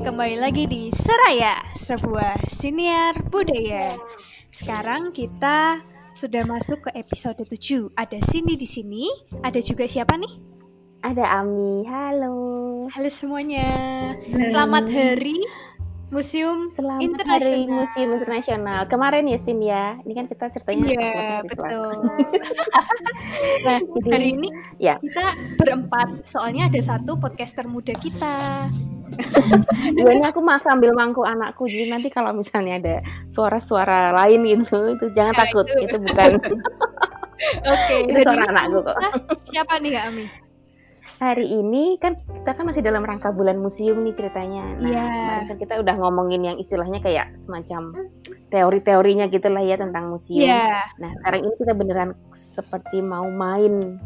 kembali lagi di Seraya, sebuah siniar budaya. Sekarang kita sudah masuk ke episode 7. Ada Cindy di sini, ada juga siapa nih? Ada Ami, halo. Halo semuanya. Selamat hari Museum Selamat Internasional. Hari Museum Internasional. Kemarin ya Sin ya. Ini kan kita ceritanya Iya, betul. Nah, Jadi, hari ini ya. kita berempat, soalnya ada satu podcaster muda kita. Dua ini aku mas sambil mangku anakku. Jadi nanti kalau misalnya ada suara-suara lain gitu, itu jangan Nah, takut. itu. Itu, bukan Oke, itu hari suara anakku kok. siapa nih Kak Ami? Hari ini kan kita kan masih dalam rangka bulan museum nih ceritanya. Nah, Iya. kemarin kan kita udah ngomongin yang istilahnya kayak semacam teori-teorinya gitu lah ya tentang museum. Iya. Nah, sekarang ini kita beneran seperti mau main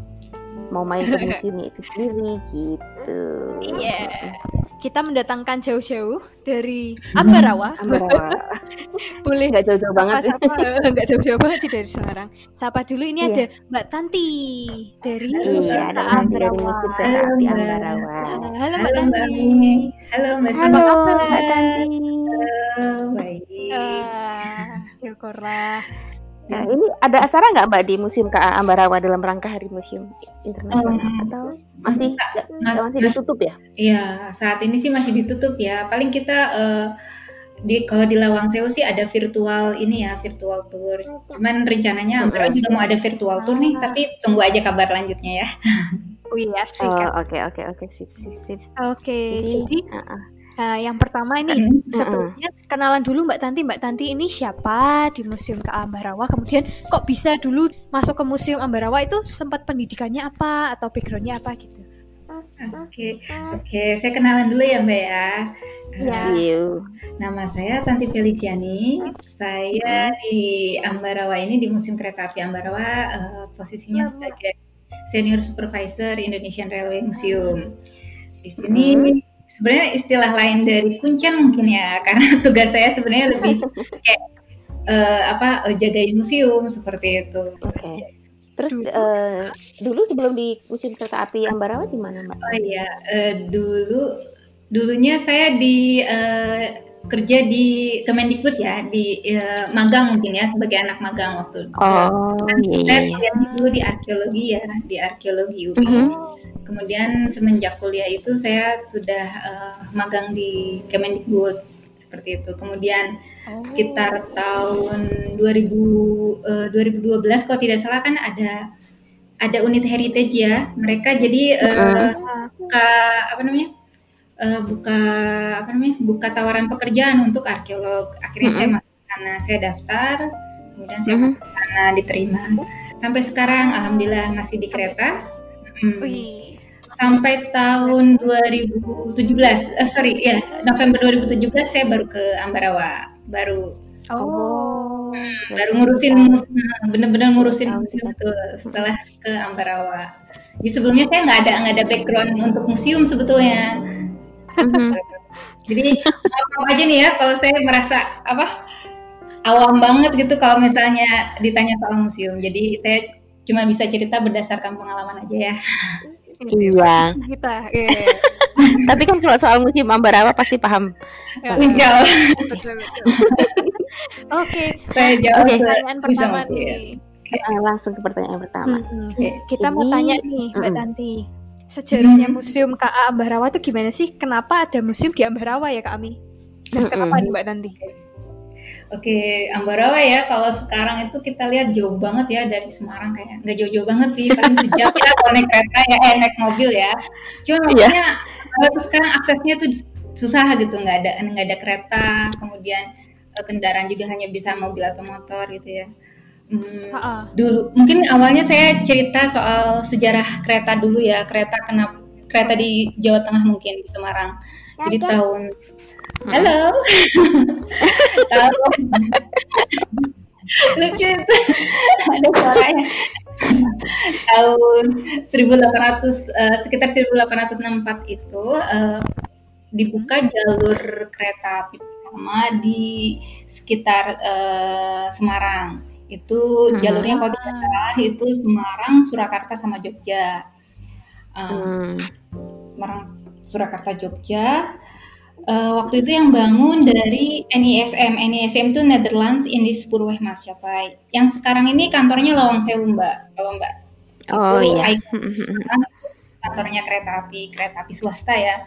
mau main ke museumnya itu sendiri gitu. Iya. Kita mendatangkan jauh-jauh dari Ambarawa. Ambarawa. Boleh Nggak jauh-jauh banget sapa eh, nggak jauh-jauh banget sih dari Semarang. Sapa dulu ini Iya. ada Mbak Tanti dari Halo, Museum Iya, Ambarawa. Halo, Mbak. Ambarawa. Eh, Halo Mbak Halo Tanti. Halo Mbak Halo. Mbak Tanti. Halo, baik. Ah, syukurlah. Nah, ini ada acara nggak Mbak di Museum KA Ambarawa dalam rangka Hari Museum Internasional Um, atau masih mas- masih mas- ditutup ya? Iya, saat ini sih masih ditutup ya. Paling kita eh, di kalau di Lawang Sewu sih ada virtual ini ya, virtual tour. Cuman rencananya Ambarawa juga mau ada virtual tour nih, Ah. tapi tunggu aja kabar lanjutnya ya. Oh iya sih Oh, oke oke oke sip sip sip. Oke, Jadi, jadi ah, ah. Nah, yang pertama ini sebelumnya kenalan dulu Mbak Tanti. Mbak Tanti ini siapa di Museum KA Ambarawa? Kemudian kok bisa dulu masuk ke Museum Ambarawa itu sempat pendidikannya apa atau backgroundnya apa gitu? Oke, oke, saya kenalan dulu ya Mbak ya. Iya. Eh, Iu. Nama saya Tanti Feliciani. Saya di Ambarawa ini di Museum Kereta Api Ambarawa eh, posisinya sebagai Senior Supervisor Indonesian Railway Museum. Di sini sebenarnya istilah lain dari kuncen mungkin ya, karena tugas saya sebenarnya lebih kayak eh, apa eh, jagain museum seperti itu. Oke. Terus Dulu. eh, dulu sebelum di Museum Kereta Api Ambarawa di mana Mbak? Oh iya, eh, dulu dulunya saya di eh, kerja di Kemendikbud ya, di eh, magang mungkin ya sebagai anak magang waktu itu. Oh iya iya. Saya iya. kuliah dulu di arkeologi ya, di arkeologi UI. Mhm. Kemudian semenjak kuliah itu saya sudah eh, magang di Kemendikbud seperti itu. Kemudian sekitar tahun 2000 eh, 2012 kalau tidak salah kan ada ada unit heritage ya. Mereka jadi eh, buka apa namanya? eh, buka apa namanya? buka tawaran pekerjaan untuk arkeolog. Akhirnya saya masuk sana, saya daftar, kemudian saya Mhm. masuk ke sana diterima. Sampai sekarang alhamdulillah masih di kereta. Hmm. Wih. Sampai tahun 2017, eh, sorry ya November 2017 saya baru ke Ambarawa, baru Oh. baru ngurusin museum, bener-bener ngurusin Tahu museum itu setelah ke Ambarawa. Jadi sebelumnya saya nggak ada nggak ada background untuk museum sebetulnya. Mhm. Jadi maaf aja nih ya kalau saya merasa apa awam banget gitu kalau misalnya ditanya soal museum. Jadi saya cuma bisa cerita berdasarkan pengalaman aja ya. Iya. Kita. iya. Tapi kan kalau soal Museum Ambarawa pasti paham. Ya, Oke. Betul. Oke, saya Oke. ke pertanyaan pertama nih. Eh, langsung ke pertanyaan pertama. Mm-mm. Oke. Kita mau Jadi, tanya nih Mbak mm-mm. Tanti. Sejarahnya Mm. Museum KA Ambarawa itu gimana sih? Kenapa ada museum di Ambarawa ya Kak Ami? Nah, Mm-mm. kenapa nih Mbak Tanti? Oke, Ambarawa ya kalau sekarang itu kita lihat jauh banget ya dari Semarang kayak nggak jauh-jauh banget sih paling sejam ya kalau naik kereta ya eh naik mobil ya. Cuman Iya. makanya kalau sekarang aksesnya tuh susah gitu nggak ada nggak ada kereta kemudian eh, kendaraan juga hanya bisa mobil atau motor gitu ya. Hmm, dulu mungkin awalnya saya cerita soal sejarah kereta dulu ya kereta kenapa kereta di Jawa Tengah mungkin di Semarang. Jadi tahun Halo. lucu. Itu ada suaranya. Tahun 1800 eh, sekitar 1864 itu eh, dibuka jalur kereta api pertama di sekitar eh, Semarang. Itu Hmm. jalurnya kalau tidak salah itu Semarang Surakarta sama Jogja. Eh, Hmm. Semarang Surakarta Jogja Uh, waktu itu yang bangun dari NISM. NISM itu Netherlands Indispurweg Maskapai. Yang sekarang ini kantornya Lawang Sewu, Mbak. Kalau Mbak. Oh itu iya. kantornya kereta api, kereta api swasta ya.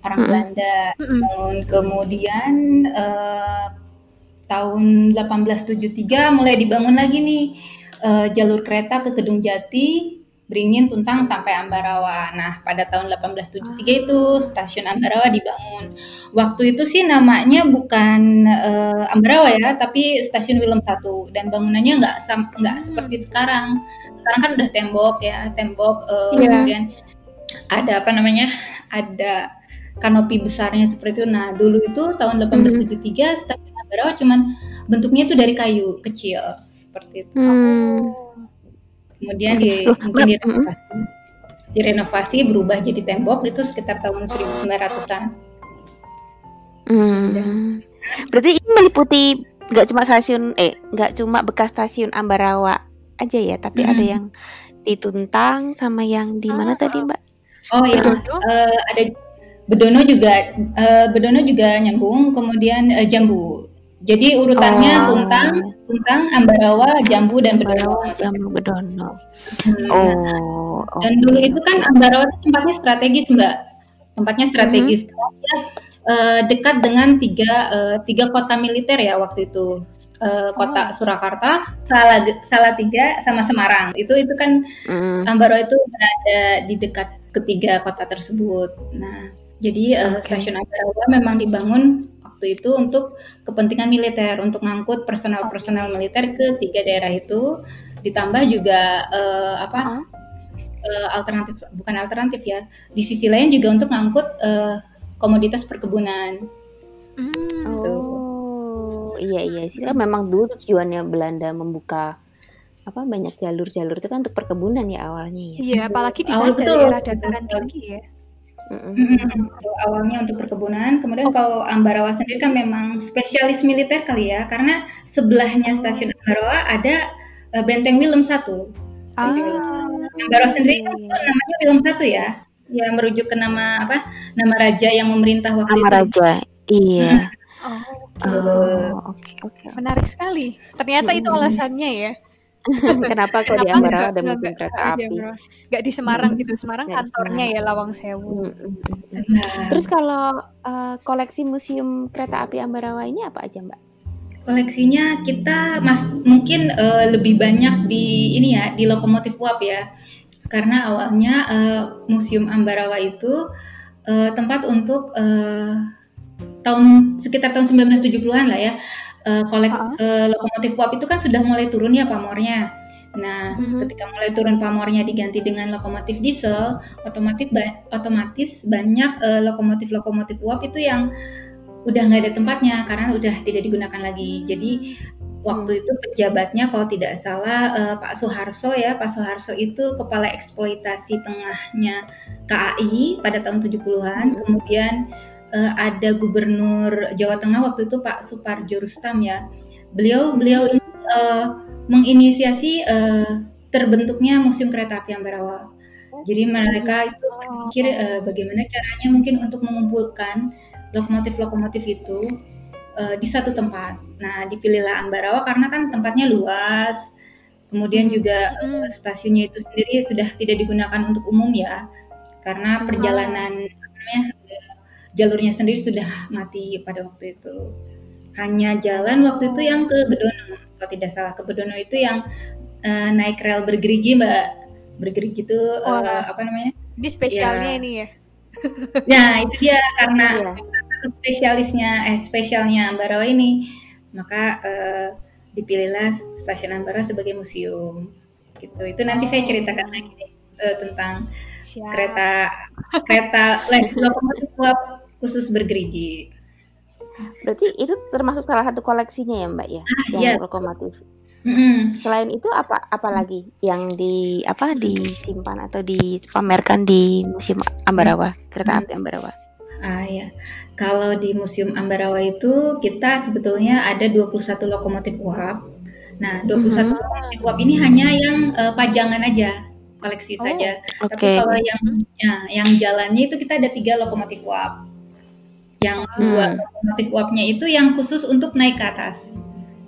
Orang Belanda. Dan kemudian uh, tahun 1873 mulai dibangun lagi nih uh, jalur kereta ke Kedung Jati Beringin, Tuntang sampai Ambarawa. Nah, pada tahun 1873 itu stasiun Ambarawa dibangun. Waktu itu sih namanya bukan uh, Ambarawa ya, tapi stasiun Willem I dan bangunannya nggak nggak hmm. seperti sekarang. Sekarang kan udah tembok ya, tembok uh, yeah. kemudian ada apa namanya? Ada kanopi besarnya seperti itu. Nah, dulu itu tahun 1873 hmm. stasiun Ambarawa cuman bentuknya itu dari kayu kecil seperti itu. Hmm kemudian di mungkin direnovasi direnovasi berubah jadi tembok itu sekitar tahun 1900-an. Hmm. Berarti ini meliputi nggak cuma stasiun eh nggak cuma bekas stasiun Ambarawa aja ya, tapi hmm. ada yang di Tuntang sama yang di mana oh, tadi Mbak? Oh ya, uh, ada Bedono juga uh, Bedono juga nyambung, kemudian uh, Jambu. Jadi urutannya oh. Tuntang, Tuntang, Ambarawa, Jambu dan Bedono. Jambu Bedono. Hmm. Oh. Dan okay. dulu itu kan Ambarawa itu tempatnya strategis, Mbak. Tempatnya strategis. Hmm. Uh, dekat dengan tiga uh, tiga kota militer ya waktu itu. Uh, kota oh. Surakarta, Salah Salatiga sama Semarang. Itu itu kan hmm. Ambarawa itu berada di dekat ketiga kota tersebut. Nah, jadi uh, okay. stasiun Ambarawa memang dibangun waktu itu untuk kepentingan militer untuk ngangkut personal-personal militer ke tiga daerah itu ditambah juga uh, apa uh, alternatif bukan alternatif ya di sisi lain juga untuk ngangkut uh, komoditas perkebunan. Hmm. Oh iya iya sih kan memang dulu tujuannya Belanda membuka apa banyak jalur-jalur itu kan untuk perkebunan ya awalnya ya. Iya apalagi di sana daerah dataran tinggi ya. Mm-hmm. Awalnya untuk perkebunan, kemudian oh. kalau Ambarawa sendiri kan memang spesialis militer kali ya, karena sebelahnya stasiun Ambarawa ada uh, Benteng Willem satu. Ah. Ambarawa sendiri kan namanya Willem satu ya, ya merujuk ke nama apa? Nama raja yang memerintah waktu nama itu. raja, iya. oh, oke, okay. oh, okay, Menarik sekali. Ternyata itu alasannya ya. Kenapa kok di Ambarawa ada musim kereta api? Gak di Semarang gitu. Semarang kantornya ya Lawang Sewu. Nah. Terus kalau uh, koleksi museum kereta api Ambarawa ini apa aja, Mbak? Koleksinya kita mas mungkin uh, lebih banyak di ini ya di lokomotif uap ya. Karena awalnya uh, Museum Ambarawa itu uh, tempat untuk uh, tahun sekitar tahun 1970-an lah ya uh, kolek uh uh, lokomotif uap itu kan sudah mulai turun ya pamornya. Nah, uh-huh. ketika mulai turun pamornya diganti dengan lokomotif diesel, otomatis ba- otomatis banyak uh, lokomotif-lokomotif uap itu yang udah nggak ada tempatnya karena udah tidak digunakan lagi. Jadi waktu itu pejabatnya kalau tidak salah uh, Pak Soeharto ya, Pak Soeharto itu kepala eksploitasi tengahnya KAI pada tahun 70-an. Kemudian uh, ada gubernur Jawa Tengah waktu itu Pak Suparjo Rustam ya. Beliau beliau ini uh, menginisiasi uh, terbentuknya Museum Kereta Api Ambarawa. Jadi mereka itu berpikir uh, bagaimana caranya mungkin untuk mengumpulkan lokomotif-lokomotif itu uh, di satu tempat. Nah, dipilihlah Ambarawa karena kan tempatnya luas. Kemudian juga uh, stasiunnya itu sendiri sudah tidak digunakan untuk umum ya. Karena perjalanan namanya jalurnya sendiri sudah mati pada waktu itu. Hanya jalan waktu itu yang ke Bedono, kalau tidak salah ke Bedono itu yang uh, naik rel bergerigi mbak, bergerigi itu oh, uh, apa namanya? Ini spesialnya ya. ini ya. Nah itu dia karena iya. spesialisnya, eh spesialnya Ambarawa ini, maka uh, dipilihlah stasiun Ambarawa sebagai museum. Gitu. Itu nanti oh. saya ceritakan lagi deh uh, tentang Siap. kereta kereta lokomotif khusus bergerigi. Berarti itu termasuk salah satu koleksinya ya Mbak ya, ah, yang iya. lokomotif. Mm-hmm. Selain itu apa apa lagi yang di apa disimpan atau dipamerkan di Museum Ambarawa Kereta Api Ambarawa? Ah ya, kalau di Museum Ambarawa itu kita sebetulnya ada 21 lokomotif uap. Nah, 21 mm-hmm. lokomotif uap ini hanya yang uh, pajangan aja, koleksi oh, saja. Okay. Tapi kalau yang ya, yang jalannya itu kita ada tiga lokomotif uap. Yang dua Hmm. lokomotif uapnya itu yang khusus untuk naik ke atas.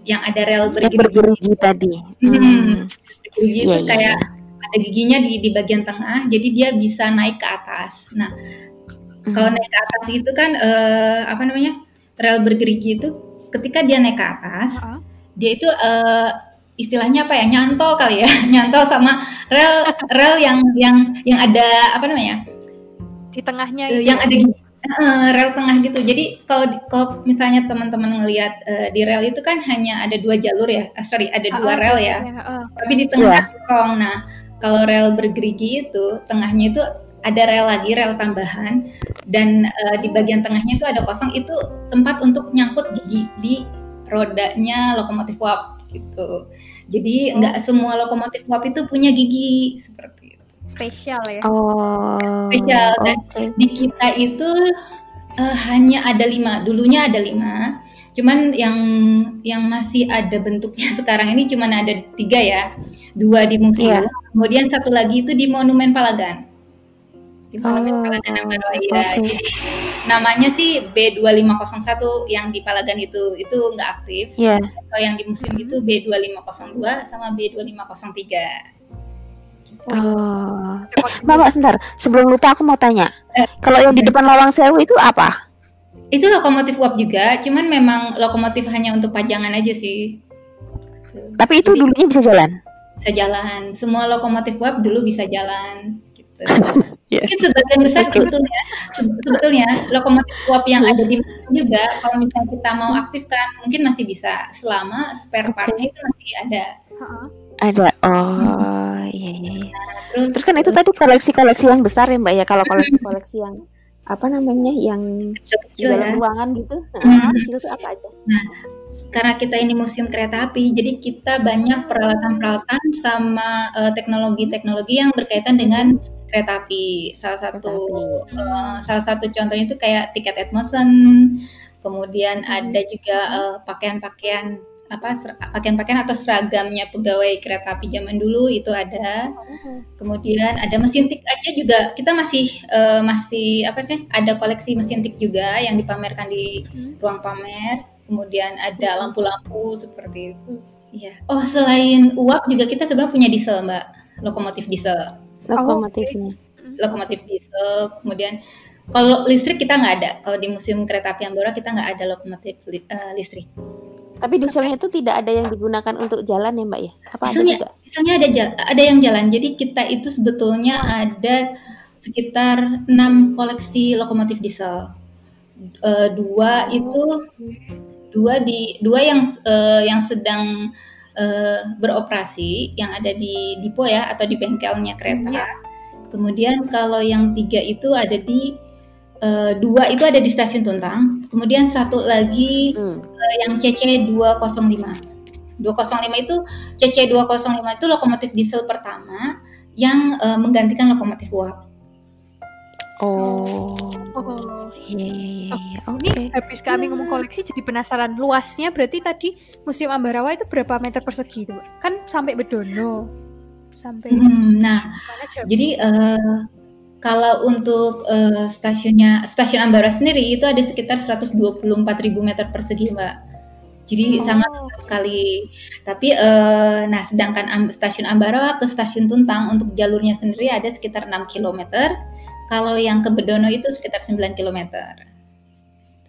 Yang ada rel bergerigi. bergerigi tadi. Hmm. Hmm. Bergerigi itu iya, kayak iya. ada giginya di di bagian tengah, jadi dia bisa naik ke atas. Nah, kalau Hmm. naik ke atas itu kan eh, apa namanya rel bergerigi itu ketika dia naik ke atas Heeh. dia itu eh, istilahnya apa ya nyantol kali ya nyantol sama rel rel yang yang yang ada apa namanya Di tengahnya eh, itu. yang ada gigi- eh, rel tengah gitu jadi kalau kalau misalnya teman-teman ngelihat eh, di rel itu kan hanya ada dua jalur ya Ah, sorry ada dua Ah, rel ya heeh. tapi di tengah Iya. kosong. Nah, kalau rel bergerigi itu tengahnya itu ada rel lagi, rel tambahan, dan eh, di bagian tengahnya itu ada kosong. Itu tempat untuk nyangkut gigi di rodanya lokomotif uap gitu. Jadi Oh. nggak semua lokomotif uap itu punya gigi seperti. Spesial ya. Oh. Spesial, dan oke. Di kita itu eh, hanya ada lima. Dulunya ada lima. Cuman yang yang masih ada bentuknya sekarang ini cuman ada tiga ya. Dua di museum, Iya. kemudian satu lagi itu di Monumen Palagan. Di Monumen Oh, Palagan Ambarawa ya. oke. Jadi namanya sih B2501 yang di Palagan itu itu nggak aktif. Iya. Kalau yang di museum itu B2502 sama B2503. Oh. Eh, Mbak, Mbak, sebentar. Sebelum lupa aku mau tanya. Kalau yang di depan Lawang Sewu itu apa? Itu lokomotif uap juga, cuman memang lokomotif hanya untuk pajangan aja sih. Tapi itu dulunya bisa jalan. Bisa jalan. Semua lokomotif uap dulu bisa jalan. Gitu. Iya. Mungkin sebagian besar Betul. sebetulnya, se- sebetulnya lokomotif uap yang ada di juga, kalau misalnya kita mau aktifkan, mungkin masih bisa selama spare partnya itu masih ada. Heeh. Ada. Oh, iya iya. iya. Terus, Terus kan itu tadi koleksi-koleksi yang besar ya Mbak ya. Kalau koleksi-koleksi yang apa namanya yang di kecil dalam ya. ruangan gitu, Hmm. kecil itu apa aja? karena kita ini museum kereta api, jadi kita banyak peralatan-peralatan sama eh, teknologi-teknologi yang berkaitan dengan kereta api. Salah satu api. eh, salah satu contohnya itu kayak tiket Edmondson, kemudian ada juga eh, pakaian-pakaian apa pakaian-pakaian atau seragamnya pegawai kereta api zaman dulu itu ada. Kemudian ada mesin tik aja juga kita masih eh, masih apa sih ada koleksi mesin tik juga yang dipamerkan di ruang pamer. Kemudian ada lampu-lampu seperti itu. Iya. Oh selain uap juga kita sebenarnya punya diesel mbak, lokomotif diesel, Lokomotifnya. lokomotif diesel. Kemudian kalau listrik kita nggak ada. Kalau di museum kereta api Ambora kita nggak ada lokomotif li- eh, listrik. Tapi dieselnya itu tidak ada yang digunakan untuk jalan ya Mbak ya? Apa ada Dieselnya, juga? dieselnya ada ada yang jalan. Jadi kita itu sebetulnya ada sekitar enam koleksi lokomotif diesel. Eh, dua itu dua di dua yang eh, yang sedang eh, beroperasi yang ada di depo ya atau di bengkelnya kereta. Iya. Kemudian kalau yang tiga itu ada di eh, dua itu ada di stasiun Tuntang. Kemudian satu lagi Hmm. eh, yang CC 205. 205 itu CC 205 itu lokomotif diesel pertama yang eh, menggantikan lokomotif uap. Oh. Oh. Iya iya iya. iya. Ini Oke. habis kami ngomong koleksi jadi penasaran luasnya berarti tadi Museum Ambarawa itu berapa meter persegi itu? Kan sampai Bedono. Sampai Hmm, nah, jadi eh, kalau untuk eh, stasiunnya stasiun Ambarawa sendiri itu ada sekitar 124.000 meter persegi, Mbak. Jadi Oh. sangat luas sekali. Tapi eh, nah sedangkan Am- stasiun Ambarawa ke stasiun Tuntang untuk jalurnya sendiri ada sekitar 6 km. Kalau yang ke Bedono itu sekitar 9 km.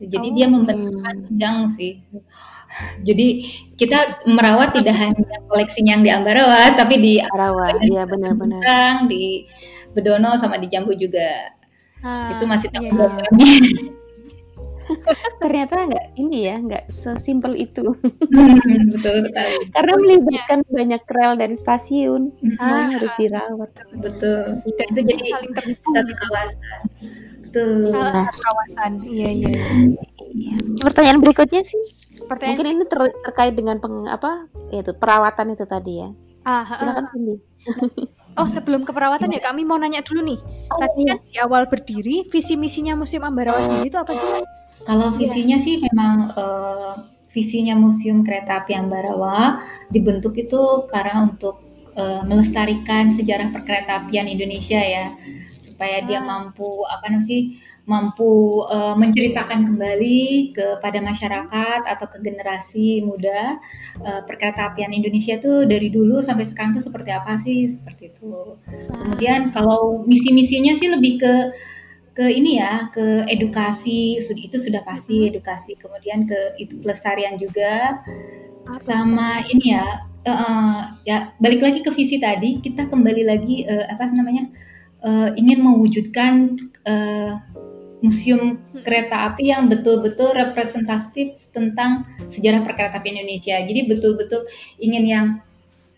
Jadi Oh, dia membentuk panjang sih. Jadi kita merawat tidak hanya koleksinya yang di Ambarawa, tapi di Arawa. Iya benar-benar. Di Bedono sama di Jambu juga. Ah, itu masih iya. tanggung jawab kami. Ternyata nggak ini ya, nggak sesimpel itu. Hmm, Betul sekali. Karena melibatkan banyak rel dan stasiun, semuanya Ah. harus dirawat. Betul. Dan Itu jadi saling terhubung satu kawasan. Betul. Iya. Ah, satu kawasan. Iya iya. Iya. Pertanyaan berikutnya sih, Pertanyaan mungkin ini ter- terkait dengan peng, apa, yaitu perawatan itu tadi ya. ah. Silakan Cindy. Oh sebelum keperawatan ya kami mau nanya dulu nih. Tadi kan di awal berdiri visi misinya Museum Ambarawa sendiri itu apa sih? Kalau visinya sih memang eh, visinya Museum Kereta Api Ambarawa dibentuk itu karena untuk eh, melestarikan sejarah perkereta apian Indonesia ya. Supaya dia mampu apa namanya sih mampu uh, menceritakan kembali kepada masyarakat atau ke generasi muda uh, perkereta apian Indonesia tuh dari dulu sampai sekarang tuh seperti apa sih? Seperti itu. Kemudian kalau misi-misinya sih lebih ke ke ini ya ke edukasi. Itu sudah pasti edukasi. Kemudian ke itu pelestarian juga. Sama ini ya uh, ya balik lagi ke visi tadi kita kembali lagi uh, apa namanya uh, ingin mewujudkan uh, museum kereta api yang betul-betul representatif tentang sejarah perkereta api Indonesia. Jadi betul-betul ingin yang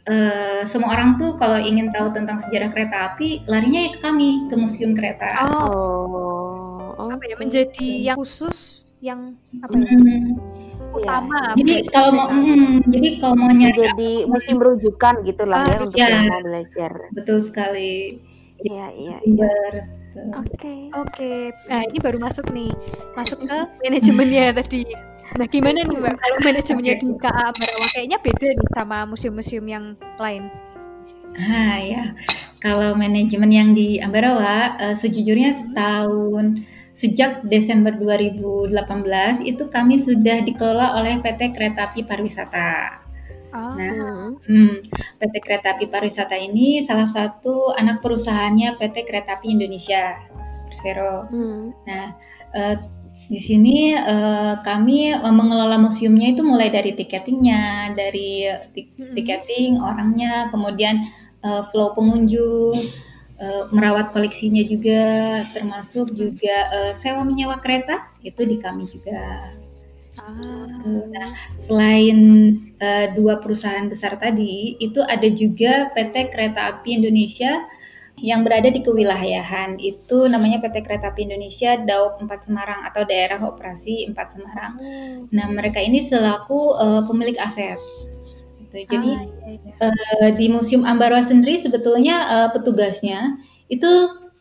uh, semua orang tuh kalau ingin tahu tentang sejarah kereta api larinya ya ke kami ke museum kereta. Oh, oh apa ya menjadi yang khusus yang apa ya? Hmm. utama. Ya. Jadi kalau mau mm, jadi kalau mau nyari jadi museum rujukan gitulah ah, ya untuk ya, belajar. Betul sekali. Iya, iya. iya. Oke. Okay. Oke. Okay. Nah, ini baru masuk nih. Masuk ke manajemennya tadi. Nah, gimana nih, Mbak? Kalau manajemennya di KA Ambarawa kayaknya beda nih sama museum-museum yang lain. Ah, ya. Kalau manajemen yang di Ambarawa uh, sejujurnya setahun sejak Desember 2018 itu kami sudah dikelola oleh PT Kereta Api Pariwisata. Oh. Nah, hmm, PT Kereta Api Pariwisata ini salah satu anak perusahaannya PT Kereta Api Indonesia, Persero. Hmm. Nah, uh, di sini uh, kami uh, mengelola museumnya itu mulai dari tiketingnya, dari tik hmm. tiketing orangnya, kemudian uh, flow pengunjung, uh, merawat koleksinya juga, termasuk juga uh, sewa menyewa kereta itu di kami juga. Ah. Nah, selain uh, dua perusahaan besar tadi, itu ada juga PT Kereta Api Indonesia yang berada di kewilayahan. Itu namanya PT Kereta Api Indonesia Daup 4 Semarang atau Daerah Operasi 4 Semarang. Oh. Nah, mereka ini selaku uh, pemilik aset. Gitu. Jadi ah, iya, iya. Uh, di Museum Ambarwa sendiri sebetulnya uh, petugasnya itu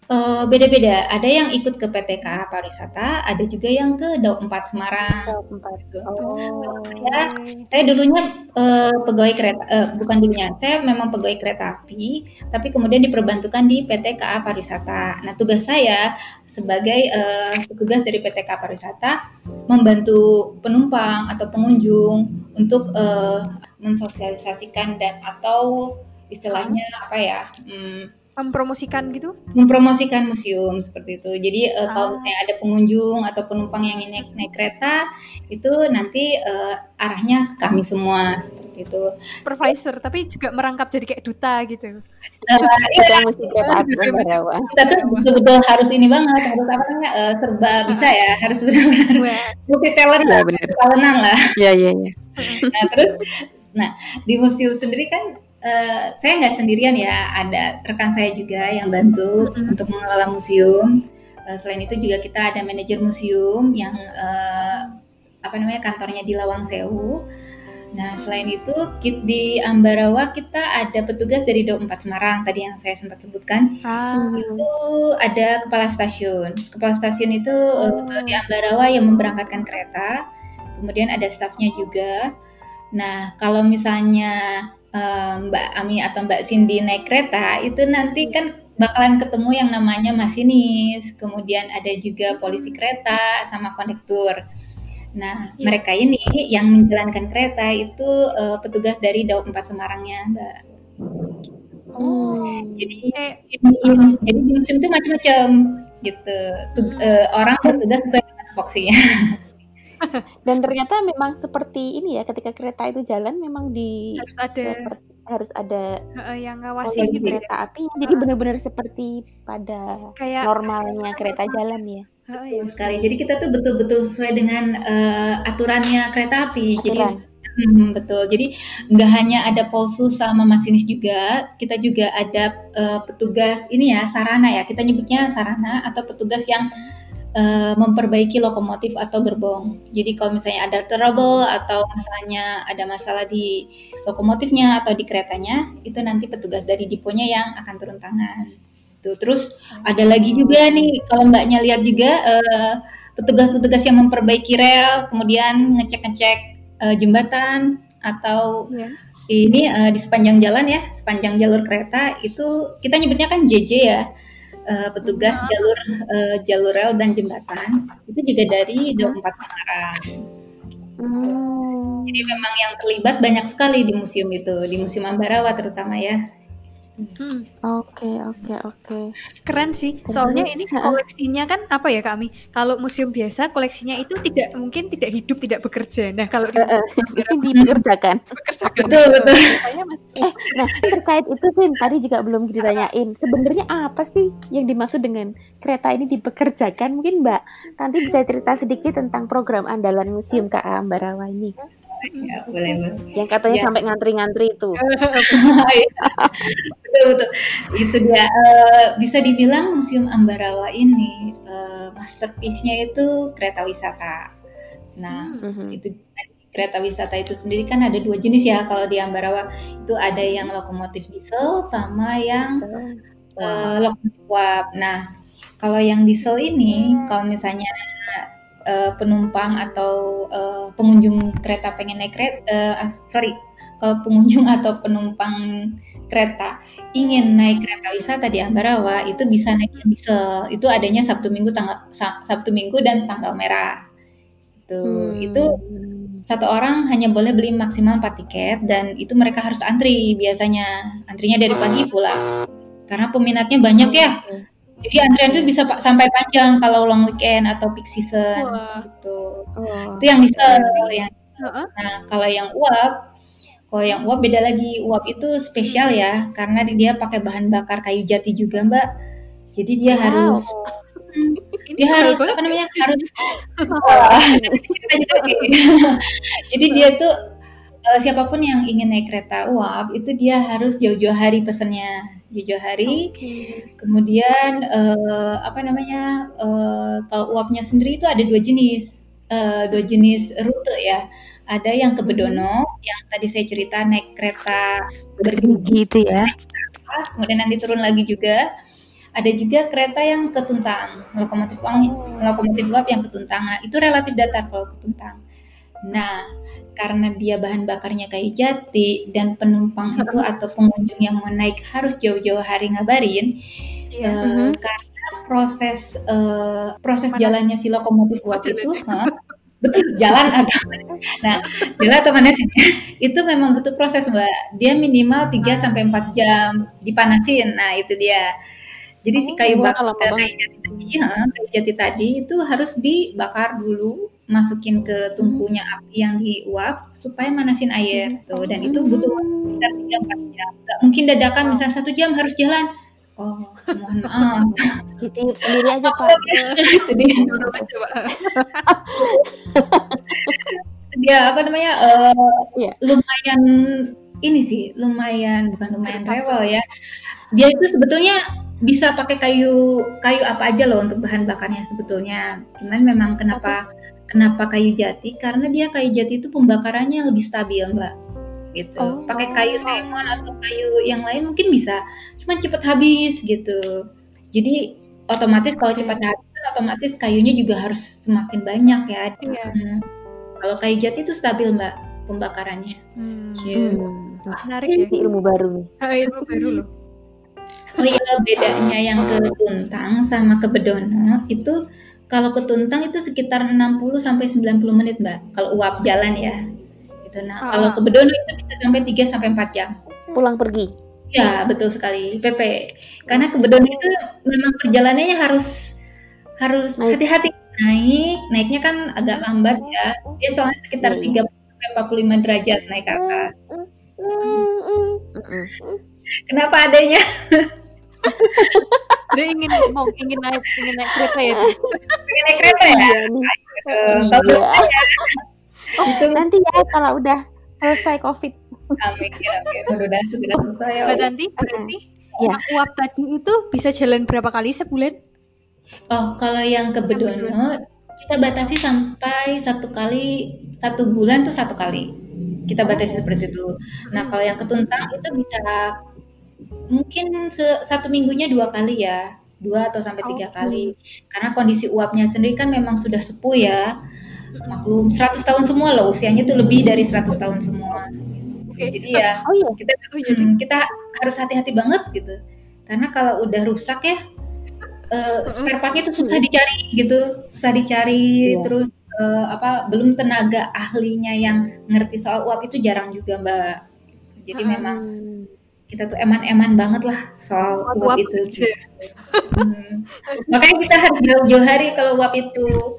beda beda-beda. Ada yang ikut ke PTK pariwisata, ada juga yang ke Daup 4 Semarang. Daup 4. Gitu. Oh. Ya, saya dulunya uh, pegawai kereta, uh, bukan dulunya, saya memang pegawai kereta api, tapi kemudian diperbantukan di PT KA Pariwisata. Nah, tugas saya sebagai uh, petugas dari PT KA Pariwisata membantu penumpang atau pengunjung untuk uh, mensosialisasikan dan atau istilahnya apa ya? Hmm, mempromosikan gitu? Mempromosikan museum seperti itu. Jadi uh, ah. kalau misalnya ada pengunjung atau penumpang yang naik, naik kereta, itu nanti uh, arahnya kami semua seperti itu. Supervisor, tapi juga merangkap jadi kayak duta gitu. Uh, iya, Kita tuh betul-betul harus ini banget, harus apa namanya uh, serba uh. bisa ya, harus benar-benar multi talent lah, ya, talentan lah. Iya iya iya. Nah terus, nah di museum sendiri kan Uh, saya nggak sendirian ya, ada rekan saya juga yang bantu mm-hmm. untuk mengelola museum. Uh, selain itu juga kita ada manajer museum yang uh, apa namanya kantornya di Lawang Sewu. Nah selain itu di Ambarawa kita ada petugas dari Daup 4 Semarang tadi yang saya sempat sebutkan. Ah. Itu ada kepala stasiun. Kepala stasiun itu oh. uh, di Ambarawa yang memberangkatkan kereta. Kemudian ada stafnya juga. Nah kalau misalnya Mbak Ami atau Mbak Cindy naik kereta itu nanti kan bakalan ketemu yang namanya masinis, kemudian ada juga polisi kereta sama kondektur. Nah, ya. mereka ini yang menjalankan kereta itu uh, petugas dari Daup 4 Semarangnya, Mbak. Oh. Jadi eh, jadi di musim itu macam-macam gitu. Tug, uh, orang bertugas sesuai dengan foksinya. Dan ternyata memang seperti ini ya, ketika kereta itu jalan memang di harus ada seperti, harus ada uh, yang ngawasi gitu ya. kereta api. Uh. Jadi benar-benar seperti pada Kayak, normalnya kereta jalan ya. Oh, iya. sekali. Jadi kita tuh betul-betul sesuai dengan uh, aturannya kereta api. Aturan. Jadi hmm, betul. Jadi nggak hanya ada polsus sama masinis juga, kita juga ada uh, petugas ini ya sarana ya. Kita nyebutnya sarana atau petugas yang uh, memperbaiki lokomotif atau gerbong. Jadi kalau misalnya ada trouble atau misalnya ada masalah di lokomotifnya atau di keretanya, itu nanti petugas dari diponya yang akan turun tangan. Tuh, terus ada lagi juga nih kalau mbaknya lihat juga petugas petugas-petugas yang memperbaiki rel, kemudian ngecek-ngecek uh, jembatan atau yeah. ini uh, di sepanjang jalan ya, sepanjang jalur kereta itu kita nyebutnya kan JJ ya. Uh, petugas jalur uh, jalur rel dan jembatan itu juga dari Daup 4 Semarang. Hmm. Jadi memang yang terlibat banyak sekali di museum itu, di Museum Ambarawa terutama ya. Hmm. Oke, oke, oke. Keren sih. Soalnya ini koleksinya kan apa ya kami? Kalau museum biasa koleksinya itu tidak mungkin tidak hidup, tidak bekerja. Nah, kalau di, uh, uh. Bekerjakan. Betul, betul. eh, nah, terkait itu sih tadi juga belum ditanyain. Sebenarnya apa sih yang dimaksud dengan kereta ini dipekerjakan? Mungkin Mbak Tanti bisa cerita sedikit tentang program andalan Museum KA Ambarawa ini. Ya, boleh, boleh. Yang katanya ya. sampai ngantri-ngantri itu. betul, betul. Itu dia. Uh, bisa dibilang Museum Ambarawa ini uh, masterpiece-nya itu kereta wisata. Nah, mm-hmm. itu kereta wisata itu sendiri kan ada dua jenis ya kalau di Ambarawa itu ada yang lokomotif diesel sama yang uh, lokomotif uap. Nah, kalau yang diesel ini kalau misalnya uh, penumpang atau uh, pengunjung kereta pengen naik kereta, uh, ah, sorry, kalau pengunjung atau penumpang kereta ingin naik kereta wisata di Ambarawa itu bisa naik yang diesel. Itu adanya Sabtu Minggu tanggal Sabtu Minggu dan tanggal merah. Itu hmm. itu satu orang hanya boleh beli maksimal 4 tiket dan itu mereka harus antri biasanya. Antrinya dari pagi pula. Karena peminatnya banyak ya. Jadi antrian itu bisa sampai panjang kalau long weekend atau peak season Wah. gitu. Oh. Itu yang bisa yang Nah, kalau yang uap kalau yang uap beda lagi. Uap itu spesial ya karena dia pakai bahan bakar kayu jati juga, Mbak. Jadi dia wow. harus dia harus apa namanya? harus Jadi dia tuh uh, siapa pun yang ingin naik kereta uap itu dia harus jauh-jauh hari pesennya jauh-jauh hari. Okay. Kemudian uh, apa namanya uh, kalau uapnya sendiri itu ada dua jenis, uh, dua jenis rute ya. Ada yang ke Bedono, hmm. yang tadi saya cerita naik kereta bergigi itu ya. Kemudian nanti turun lagi juga. Ada juga kereta yang ke Tuntang, lokomotif uang, lokomotif uap yang ke Tuntang. Nah, itu relatif datar kalau ke Tuntang. Nah, karena dia bahan bakarnya kayu jati dan penumpang itu atau pengunjung yang mau naik harus jauh-jauh hari ngabarin yeah. uh, mm-hmm. karena proses uh, proses Panas. jalannya si lokomotif uap itu huh, betul jalan atau nah jalan atau mana sih itu memang butuh proses mbak. Dia minimal 3 sampai empat jam dipanasin. Nah itu dia. Jadi oh, si kayu bakar kayu jati tadi, ya, kayu jati tadi itu harus dibakar dulu masukin ke tungkunya api yang diuap supaya manasin air tuh dan itu butuh sekitar tiga empat jam. Gak mungkin dadakan misalnya satu jam harus jalan. Oh mohon maaf. Ditiup sendiri aja pak. Itu dia. Dia. Apa namanya uh, yeah. lumayan ini sih lumayan bukan lumayan rewel ya. Dia itu sebetulnya bisa pakai kayu kayu apa aja loh untuk bahan bakarnya sebetulnya. Cuman memang kenapa Kenapa kayu jati? Karena dia kayu jati itu pembakarannya lebih stabil, Mbak. Gitu. Oh. Pakai kayu sengon atau kayu yang lain mungkin bisa, cuma cepat habis gitu. Jadi otomatis kalau cepat habis kan otomatis kayunya juga harus semakin banyak ya. Iya. Hmm. Kalau kayu jati itu stabil, Mbak, pembakarannya. Hmm. Gitu. Hmm. Wah, menarik ya. ilmu baru nih. ilmu baru loh. Oh iya, bedanya yang ke Tuntang sama ke Bedono itu kalau ke Tuntang itu sekitar 60 sampai 90 menit, Mbak. Kalau uap jalan ya. Gitu. Nah, ah. kalau ke Bedono itu bisa sampai 3 sampai 4 jam. Pulang pergi. Ya, betul sekali. PP. Karena ke Bedono itu memang perjalanannya harus harus hati-hati naik. Naiknya kan agak lambat ya. Dia soalnya sekitar iya. 30 sampai 45 derajat naik ke atas. Kenapa adanya? dia ingin ngomong ingin naik ingin naik kereta ya ingin naik kereta ya? Iya, iya. oh, itu nanti ya kalau udah selesai covid. Amin ya udah sudah selesai ya nanti berarti ya. uap tadi itu bisa jalan berapa kali sebulan? Oh kalau yang ke Bedono kita batasi sampai satu kali satu bulan tuh satu kali. Kita batasi seperti itu. Nah kalau yang ketuntang itu bisa mungkin satu minggunya dua kali ya dua atau sampai tiga okay. kali karena kondisi uapnya sendiri kan memang sudah sepuh ya maklum 100 tahun semua loh usianya itu lebih dari 100 tahun semua okay. jadi ya oh, iya. kita oh, iya. kita harus hati-hati banget gitu karena kalau udah rusak ya uh, spare partnya itu susah dicari gitu, susah dicari, yeah. terus uh, apa belum tenaga ahlinya yang ngerti soal uap itu jarang juga mbak. Jadi hmm. memang kita tuh eman-eman banget lah soal uap, uap itu. hmm. Makanya kita harus jauh-jauh hari kalau uap itu.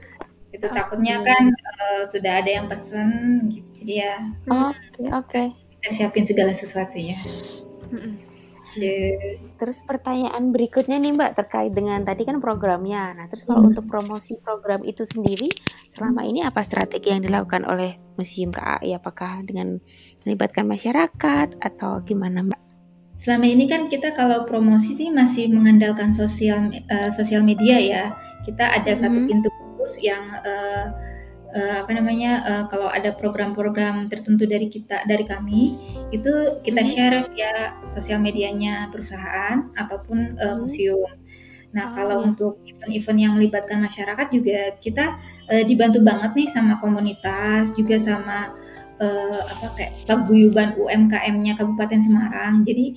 Itu takutnya kan uh, sudah ada yang pesen gitu. Jadi ya. Oke, okay, oke. Okay. Kita siapin segala sesuatu ya. Terus pertanyaan berikutnya nih Mbak terkait dengan tadi kan programnya. Nah, terus kalau hmm. untuk promosi program itu sendiri selama ini apa strategi yang dilakukan oleh Museum KAI? Apakah dengan melibatkan masyarakat atau gimana Mbak? Selama ini kan kita kalau promosi sih masih mengandalkan sosial uh, sosial media ya. Kita ada hmm. satu pintu khusus yang uh, uh, apa namanya uh, kalau ada program-program tertentu dari kita dari kami itu kita hmm. share via sosial medianya perusahaan ataupun uh, museum. Nah, oh, kalau iya. untuk event-event yang melibatkan masyarakat juga kita uh, dibantu banget nih sama komunitas, juga sama uh, apa kayak paguyuban UMKM-nya Kabupaten Semarang. Jadi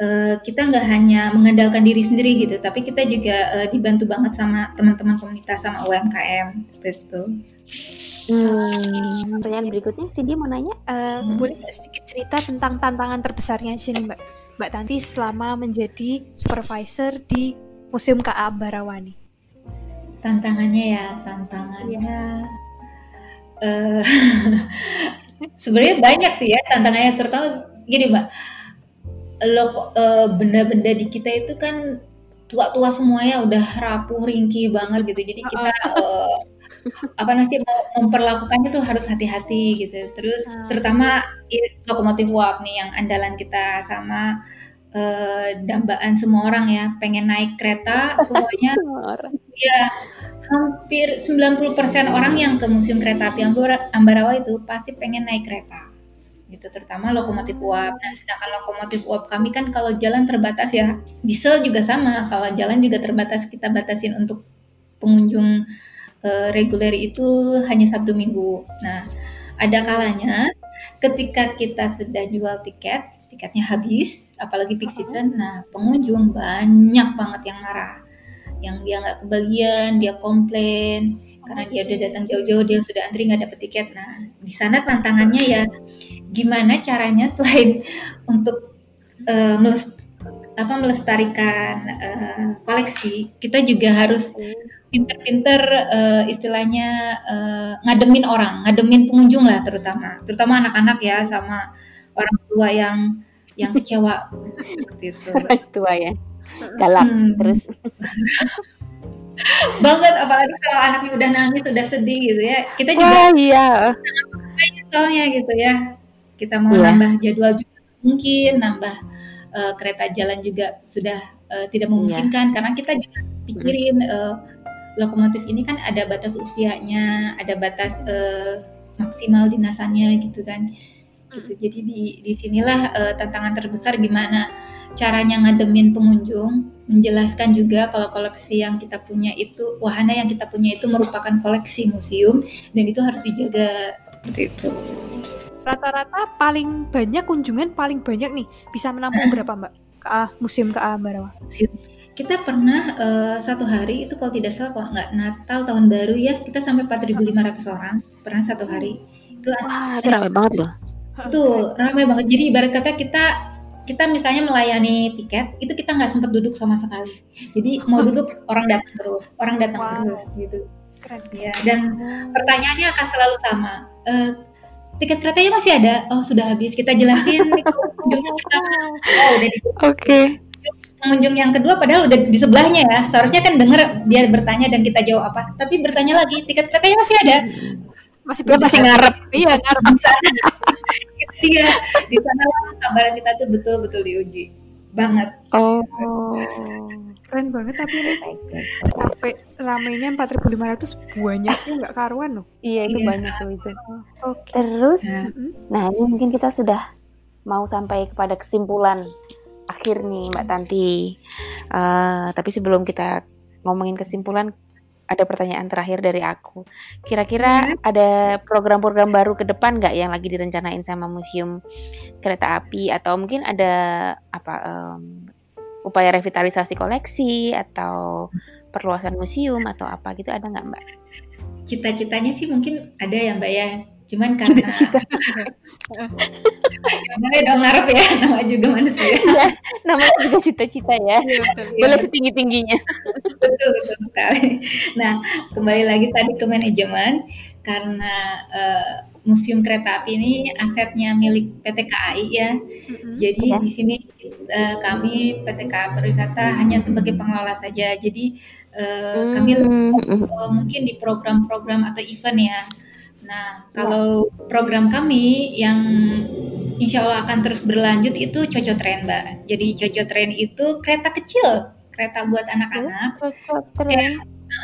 uh, kita nggak hanya mengandalkan diri sendiri gitu, tapi kita juga uh, dibantu banget sama teman-teman komunitas sama UMKM seperti itu. Hmm, pertanyaan berikutnya dia mau nanya, uh, hmm. boleh sedikit cerita tentang tantangan terbesarnya sini Mbak, Mbak Tanti selama menjadi supervisor di Museum KA Barawani. Tantangannya ya, tantangannya ya. Uh, sebenarnya banyak sih ya tantangannya terutama gini Mbak, lo uh, benda-benda di kita itu kan tua-tua semuanya udah rapuh ringkih banget gitu, jadi kita uh, apa nasi memperlakukannya tuh harus hati-hati gitu. Terus hmm. terutama lokomotif uap nih yang andalan kita sama uh, dambaan semua orang ya. Pengen naik kereta semuanya ya hampir 90% orang yang ke museum kereta api Ambarawa itu pasti pengen naik kereta gitu terutama lokomotif uap. Nah, sedangkan lokomotif uap kami kan kalau jalan terbatas ya. Diesel juga sama, kalau jalan juga terbatas kita batasin untuk pengunjung uh, reguler itu hanya Sabtu Minggu. Nah, ada kalanya ketika kita sudah jual tiket, tiketnya habis, apalagi peak season, nah pengunjung banyak banget yang marah, yang dia nggak kebagian, dia komplain. Karena dia udah datang jauh-jauh, dia sudah antri nggak dapet tiket. Nah, di sana tantangannya ya gimana caranya selain untuk uh, apa melestarikan uh, koleksi, kita juga harus pinter-pinter uh, istilahnya uh, ngademin orang, ngademin pengunjung lah terutama, terutama anak-anak ya sama orang tua yang yang kecewa. Itu. Orang tua ya, galak hmm. terus. banget apalagi kalau anaknya udah nangis udah sedih gitu ya kita juga Wah, iya soalnya gitu ya kita mau yeah. nambah jadwal juga mungkin nambah uh, kereta jalan juga sudah uh, tidak iya. memungkinkan yeah. karena kita juga pikirin uh, lokomotif ini kan ada batas usianya, ada batas uh, maksimal dinasannya gitu kan. Gitu. Jadi di di sinilah uh, tantangan terbesar gimana caranya ngademin pengunjung, menjelaskan juga kalau koleksi yang kita punya itu wahana yang kita punya itu merupakan koleksi museum dan itu harus dijaga seperti itu. Rata-rata paling banyak kunjungan paling banyak nih bisa menampung berapa mbak? Ke museum ke Ambarawa? Museum kita pernah uh, satu hari itu kalau tidak salah kalau nggak Natal tahun baru ya kita sampai 4.500 orang pernah satu hari itu Wah, itu ramai banget loh itu ramai banget jadi ibarat kata kita kita misalnya melayani tiket itu kita nggak sempat duduk sama sekali jadi mau duduk orang datang terus orang datang wow. terus gitu Keren. ya dan pertanyaannya akan selalu sama uh, tiket keretanya masih ada oh sudah habis kita jelasin kunjungnya kita oh udah oke okay pengunjung yang kedua padahal udah di sebelahnya ya. Seharusnya kan denger dia bertanya dan kita jawab apa. Tapi bertanya lagi, tiket keretanya masih ada. Masih dia masih ngarep. Iya, ngarep di sana. Iya, di sana kesabaran kita tuh betul-betul diuji banget. Oh. Keren banget tapi ini sampai ramainya 4.500 banyaknya nggak karuan loh. Iya, itu iya. banyak tuh itu. Okay. Terus, nah. nah ini mungkin kita sudah mau sampai kepada kesimpulan akhir nih Mbak Tanti. Uh, tapi sebelum kita ngomongin kesimpulan, ada pertanyaan terakhir dari aku. Kira-kira hmm. ada program-program baru ke depan nggak yang lagi direncanain sama Museum Kereta Api atau mungkin ada apa um, upaya revitalisasi koleksi atau perluasan museum atau apa gitu ada nggak mbak? Cita-citanya sih mungkin ada ya mbak ya. Cuman karena Boleh dong ngarep ya, nama juga manusia. ya, nama juga cita-cita ya. Iya, Boleh setinggi tingginya. betul betul sekali. Nah kembali lagi tadi ke manajemen karena uh, museum kereta api ini asetnya milik PT KAI ya. Mm-hmm. Jadi ya. di sini uh, kami PT KAI Pariwisata hanya sebagai pengelola saja. Jadi uh, mm-hmm. kami uh, mungkin di program-program atau event ya. Nah, kalau program kami yang insya Allah akan terus berlanjut itu Coco Train, Mbak. Jadi Coco Train itu kereta kecil, kereta buat anak-anak. Coco Train.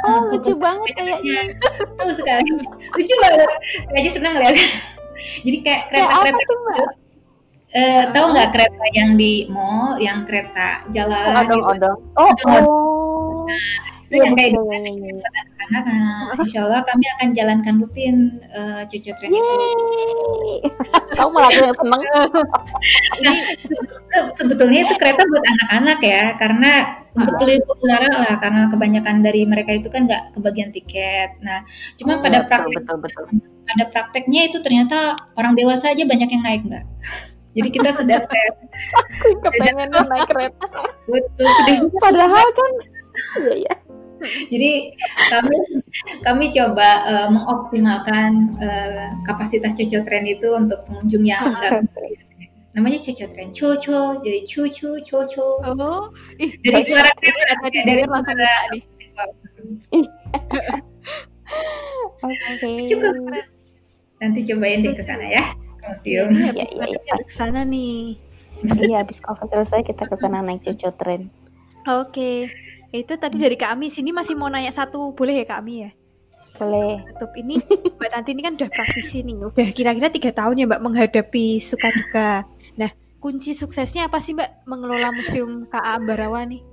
Oh, lucu banget kayaknya. Tuh sekali. lucu banget. Aja senang lihat. Jadi kayak kereta-kereta ya, kereta Eh, tahu nggak kereta yang di mall, yang kereta jalan? Odong-odong. Oh, oh. oh. Nah, itu yang kayak gitu anak-anak. Nah, insya Allah kami akan jalankan rutin uh, cucu tren itu kamu malah yang seneng. Nah, sebetulnya itu kereta buat anak-anak ya karena untuk beli udara lah karena kebanyakan dari mereka itu kan nggak kebagian tiket. Nah cuma oh, pada praktek betul, betul, pada prakteknya itu ternyata orang dewasa aja banyak yang naik mbak. Jadi kita sudah tes. Aku kepengen naik kereta. Betul, Padahal kan, iya ya. Jadi kami kami coba uh, mengoptimalkan uh, kapasitas cocok tren itu untuk pengunjung yang enggak namanya cocok tren coco jadi cucu coco oh ih, dari suara kereta dari suara Oke. Cukup. Nanti cobain deh ke sana ya, museum. Iya, iya, iya. Ke sana nih. Iya, habis COVID selesai kita ke sana naik cucu tren. Oke. Itu tadi dari Kak Ami. Sini masih mau nanya satu, boleh ya Kak Ami ya? Boleh. Tutup ini Mbak Tanti ini kan udah praktisi nih. Udah kira-kira tiga tahun ya Mbak menghadapi suka duka. Nah, kunci suksesnya apa sih Mbak mengelola museum KA Ambarawa nih?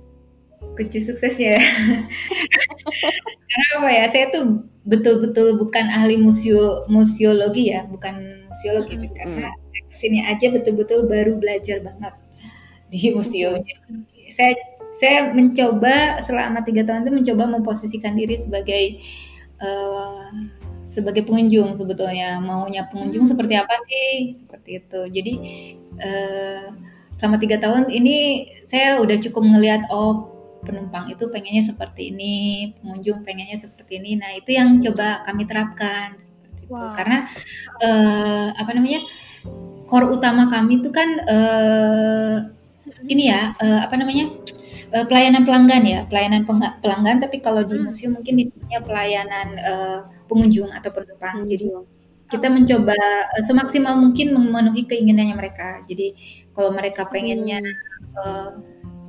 Kunci suksesnya ya. Karena apa ya? Saya tuh betul-betul bukan ahli museo museologi ya, bukan museologi mm -hmm. karena sini aja betul-betul baru belajar banget di museum. Saya saya mencoba selama tiga tahun itu mencoba memposisikan diri sebagai uh, sebagai pengunjung sebetulnya. Maunya pengunjung hmm. seperti apa sih? Seperti itu. Jadi uh, selama tiga tahun ini saya udah cukup melihat oh penumpang itu pengennya seperti ini pengunjung pengennya seperti ini. Nah itu yang coba kami terapkan. Seperti wow. itu karena uh, apa namanya core utama kami itu kan uh, ini ya uh, apa namanya uh, pelayanan pelanggan ya, pelayanan pelanggan. Tapi kalau di hmm. museum mungkin disebutnya pelayanan uh, pengunjung atau penumpang. Hmm. Jadi kita mencoba uh, semaksimal mungkin memenuhi keinginannya mereka. Jadi kalau mereka pengennya uh,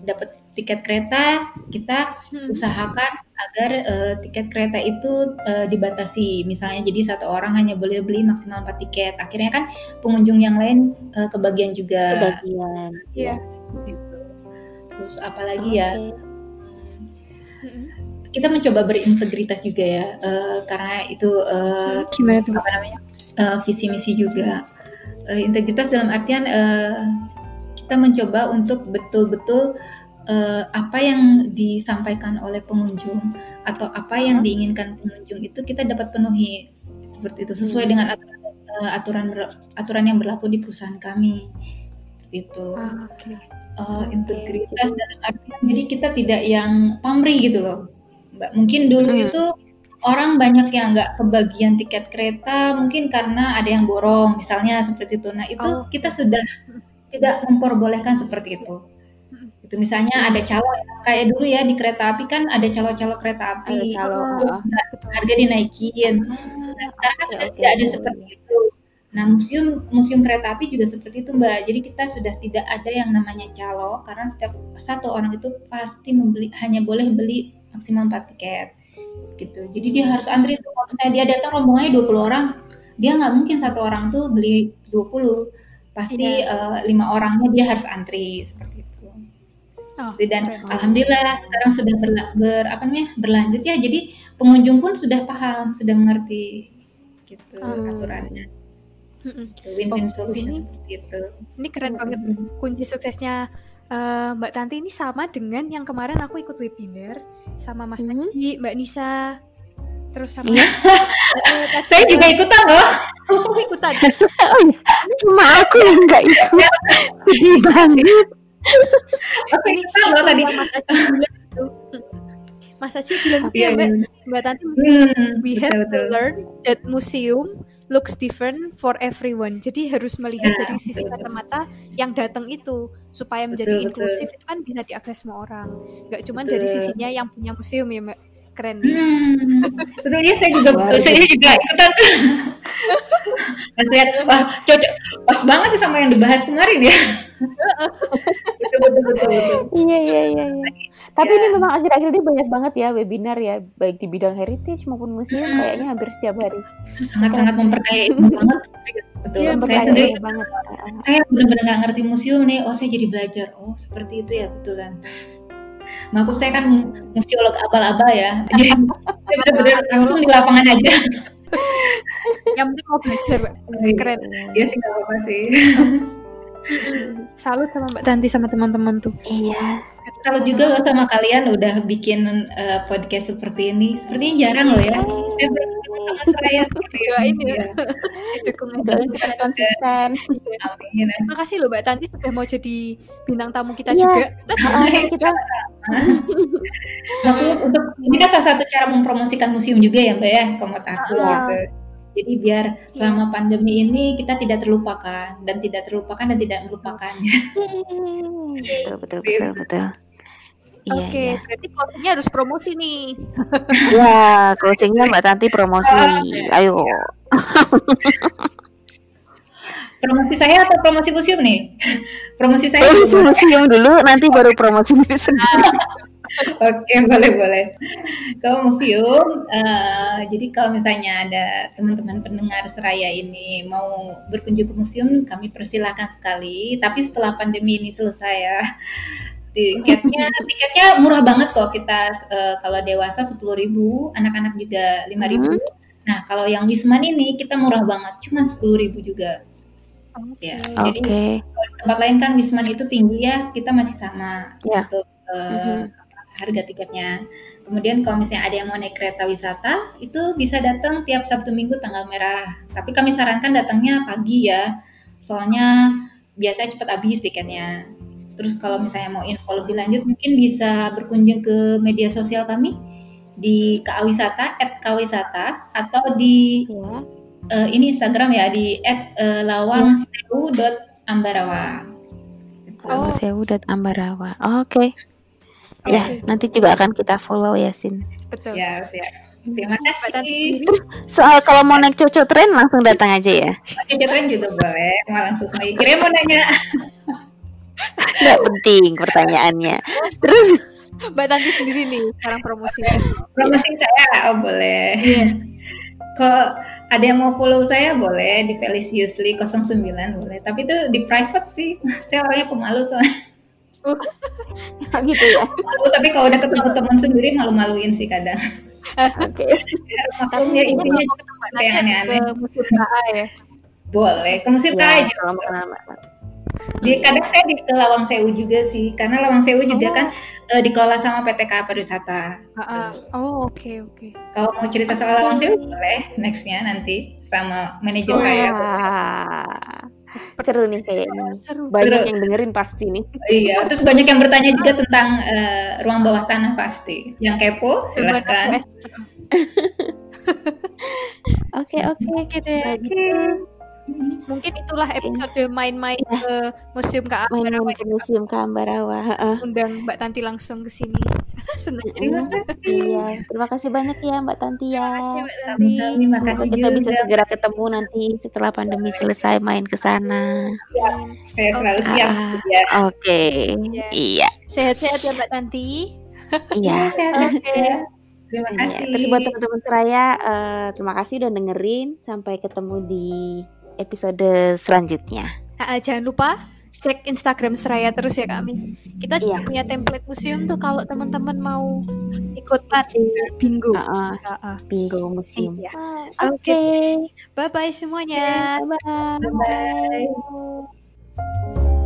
dapat tiket kereta, kita hmm. usahakan agar uh, tiket kereta itu uh, dibatasi. Misalnya jadi satu orang hanya boleh beli maksimal 4 tiket. Akhirnya kan pengunjung yang lain uh, kebagian juga. Kebagian. Iya. Yeah terus apalagi okay. ya kita mencoba berintegritas juga ya uh, karena itu uh, gimana tuh? apa namanya? Uh, visi misi juga. Uh, integritas dalam artian uh, kita mencoba untuk betul-betul uh, apa yang disampaikan oleh pengunjung atau apa yang diinginkan pengunjung itu kita dapat penuhi seperti itu. Sesuai hmm. dengan aturan uh, aturan aturan yang berlaku di perusahaan kami itu ah, okay uh, integritas dalam artian jadi kita tidak yang pamrih gitu loh. Mbak mungkin dulu hmm. itu orang banyak yang nggak kebagian tiket kereta mungkin karena ada yang borong misalnya seperti itu. Nah itu oh. kita sudah tidak memperbolehkan seperti itu. Itu misalnya hmm. ada calo kayak dulu ya di kereta api kan ada calo-calo kereta api. calo, oh, harga dinaikin. Nah, sekarang kan sudah tidak ada seperti itu Nah, museum museum kereta api juga seperti itu, Mbak. Jadi kita sudah tidak ada yang namanya calo karena setiap satu orang itu pasti membeli hanya boleh beli maksimal 4 tiket. Gitu. Jadi dia harus antri tuh. Kalau misalnya dia datang rombongannya 20 orang, dia nggak mungkin satu orang tuh beli 20. Pasti iya. uh, lima orangnya dia harus antri seperti itu. Oh, dan okay. alhamdulillah sekarang sudah ber, ber apa namanya berlanjut ya. Jadi pengunjung pun sudah paham, sudah mengerti gitu hmm. aturannya. Win-win oh, solution ini, seperti itu. Ini keren banget kunci suksesnya uh, Mbak Tanti ini sama dengan yang kemarin aku ikut webinar sama Mas mm -hmm. Mbak Nisa, terus sama iya. uh, saya juga ikutan loh. Aku ikutan. oh, iya. Cuma aku yang nggak ikut. Sedih banget. Aku ikutan loh tadi. Mas Aci bilang. Mas Aci bilang gitu ya Mbak, Mbak Tanti, hmm, we have betul, to learn that museum looks different for everyone. Jadi harus melihat ya, dari sisi kacamata yang datang itu supaya menjadi betul, inklusif betul. itu kan bisa diakses semua orang. Gak cuma dari sisinya yang punya museum ya Mbak. Keren. Hmm, betul ya saya juga saya juga ikutan tuh. Mas lihat wah cocok pas banget sih sama yang dibahas kemarin ya. betul, betul, betul, betul. Iya iya iya. iya. Tapi ini memang akhir-akhir ini banyak banget ya webinar ya, baik di bidang heritage maupun museum hmm. kayaknya hampir setiap hari. Sangat-sangat memperkaya ilmu banget, betul. Ya, saya sendiri banget. Saya benar-benar nggak ngerti museum nih, oh saya jadi belajar. Oh seperti itu ya, betul kan. Maaf saya kan museolog abal-abal ya, jadi saya benar-benar langsung di lapangan aja. Yang penting mau belajar, iya. keren. Iya sih nggak apa-apa sih. Salut sama Mbak Tanti sama teman-teman tuh. Iya. Kalau juga loh sama kalian udah bikin uh, podcast seperti ini. Sepertinya jarang loh ya. Saya bertemu sama Suraya seperti ini. Ya. Dukung aja konsisten. Terima kasih loh Mbak Tanti sudah mau jadi bintang tamu kita ya. juga. Nah, kita nah, untuk ini kan salah satu cara mempromosikan museum juga ya Mbak ya, komat aku gitu. Jadi biar iya. selama pandemi ini kita tidak terlupakan dan tidak terlupakan dan tidak melupakan. betul betul betul betul. Iya, Oke, okay, iya. berarti closingnya harus promosi nih. Ya, closingnya Mbak Tanti promosi. Ayo. promosi saya atau promosi museum nih? Promosi saya. Promosi museum dulu, nanti baru promosi diri sendiri. Oke, boleh boleh. Kalau museum, uh, jadi kalau misalnya ada teman-teman pendengar seraya ini mau berkunjung ke museum, kami persilahkan sekali. Tapi setelah pandemi ini selesai ya, tiketnya tiketnya murah banget kok. Kita uh, kalau dewasa sepuluh ribu, anak-anak juga lima ribu. Hmm. Nah, kalau yang Wisman ini kita murah banget, cuma sepuluh ribu juga. Okay. Ya, jadi okay. tempat lain kan Wisman itu tinggi ya, kita masih sama yeah. untuk uh, mm -hmm harga tiketnya. Kemudian kalau misalnya ada yang mau naik kereta wisata, itu bisa datang tiap Sabtu Minggu tanggal merah. Tapi kami sarankan datangnya pagi ya, soalnya biasanya cepat habis tiketnya. Terus kalau misalnya mau info lebih lanjut, mungkin bisa berkunjung ke media sosial kami di KA Wisata, @kawisata atau di ya. uh, ini Instagram ya di @lawangsewu.ambarawa. Oh. Lawangsewu.ambarawa. Oh, Oke. Okay. Ya, nanti juga akan kita follow ya, Sin. Betul. Ya, siap. Terima kasih. Terus soal kalau mau naik cocok tren langsung datang aja ya. Cocok tren juga boleh. Mau langsung sama Kira mau nanya. Gak penting pertanyaannya. Terus Mbak Tanti sendiri nih sekarang promosi. Promosi saya, oh boleh. Yeah. Kok ada yang mau follow saya boleh di Feliciously 09 boleh. Tapi itu di private sih. Saya orangnya pemalu soalnya. gitu ya. Malu, tapi kalau udah ketemu teman sendiri malu-maluin sih kadang. Oke. Okay. Maklumnya intinya kayak aneh-aneh. Ke musim KA ya. Boleh, ke musim KA aja. Di kadang saya di ke Lawang Sewu juga sih, karena Lawang Sewu juga oh. kan uh, dikelola sama PT KA Pariwisata. Uh, uh. Oh oke okay, oke. Okay. Kalau mau cerita soal Lawang Sewu boleh nextnya nanti sama manajer oh. saya. Seru nih kayaknya. Seru. Banyak Seru. yang dengerin pasti nih. Iya, terus banyak yang bertanya juga tentang uh, ruang bawah tanah pasti. Yang kepo silakan. Oke, oke, oke deh. Oke. Mungkin itulah episode main-main ya. ke Museum Kak Ambarawa. Main ke Museum Kak Ambarawa. Undang Mbak Tanti langsung ke sini. Senang. Terima kasih. Iya, terima kasih banyak ya Mbak Tanti ya. Terima kasih kita juga. bisa segera ketemu nanti setelah pandemi selesai main ke sana. Ya, saya selalu siap. Ya. Oke. Okay. Ya. Iya. Sehat-sehat ya Mbak Tanti. Iya. Sehat-sehat. Okay. Terima iya, kasih. Terus buat teman-teman seraya, uh, terima kasih udah dengerin. Sampai ketemu di episode selanjutnya. Uh, jangan lupa cek Instagram Seraya terus ya kami. Kita juga iya. punya template museum tuh kalau teman-teman mau ikutan bingo. Uh, uh, uh, uh. Bingo museum. Iya. Oke. Okay. okay. Bye bye semuanya. Bye bye. bye, -bye.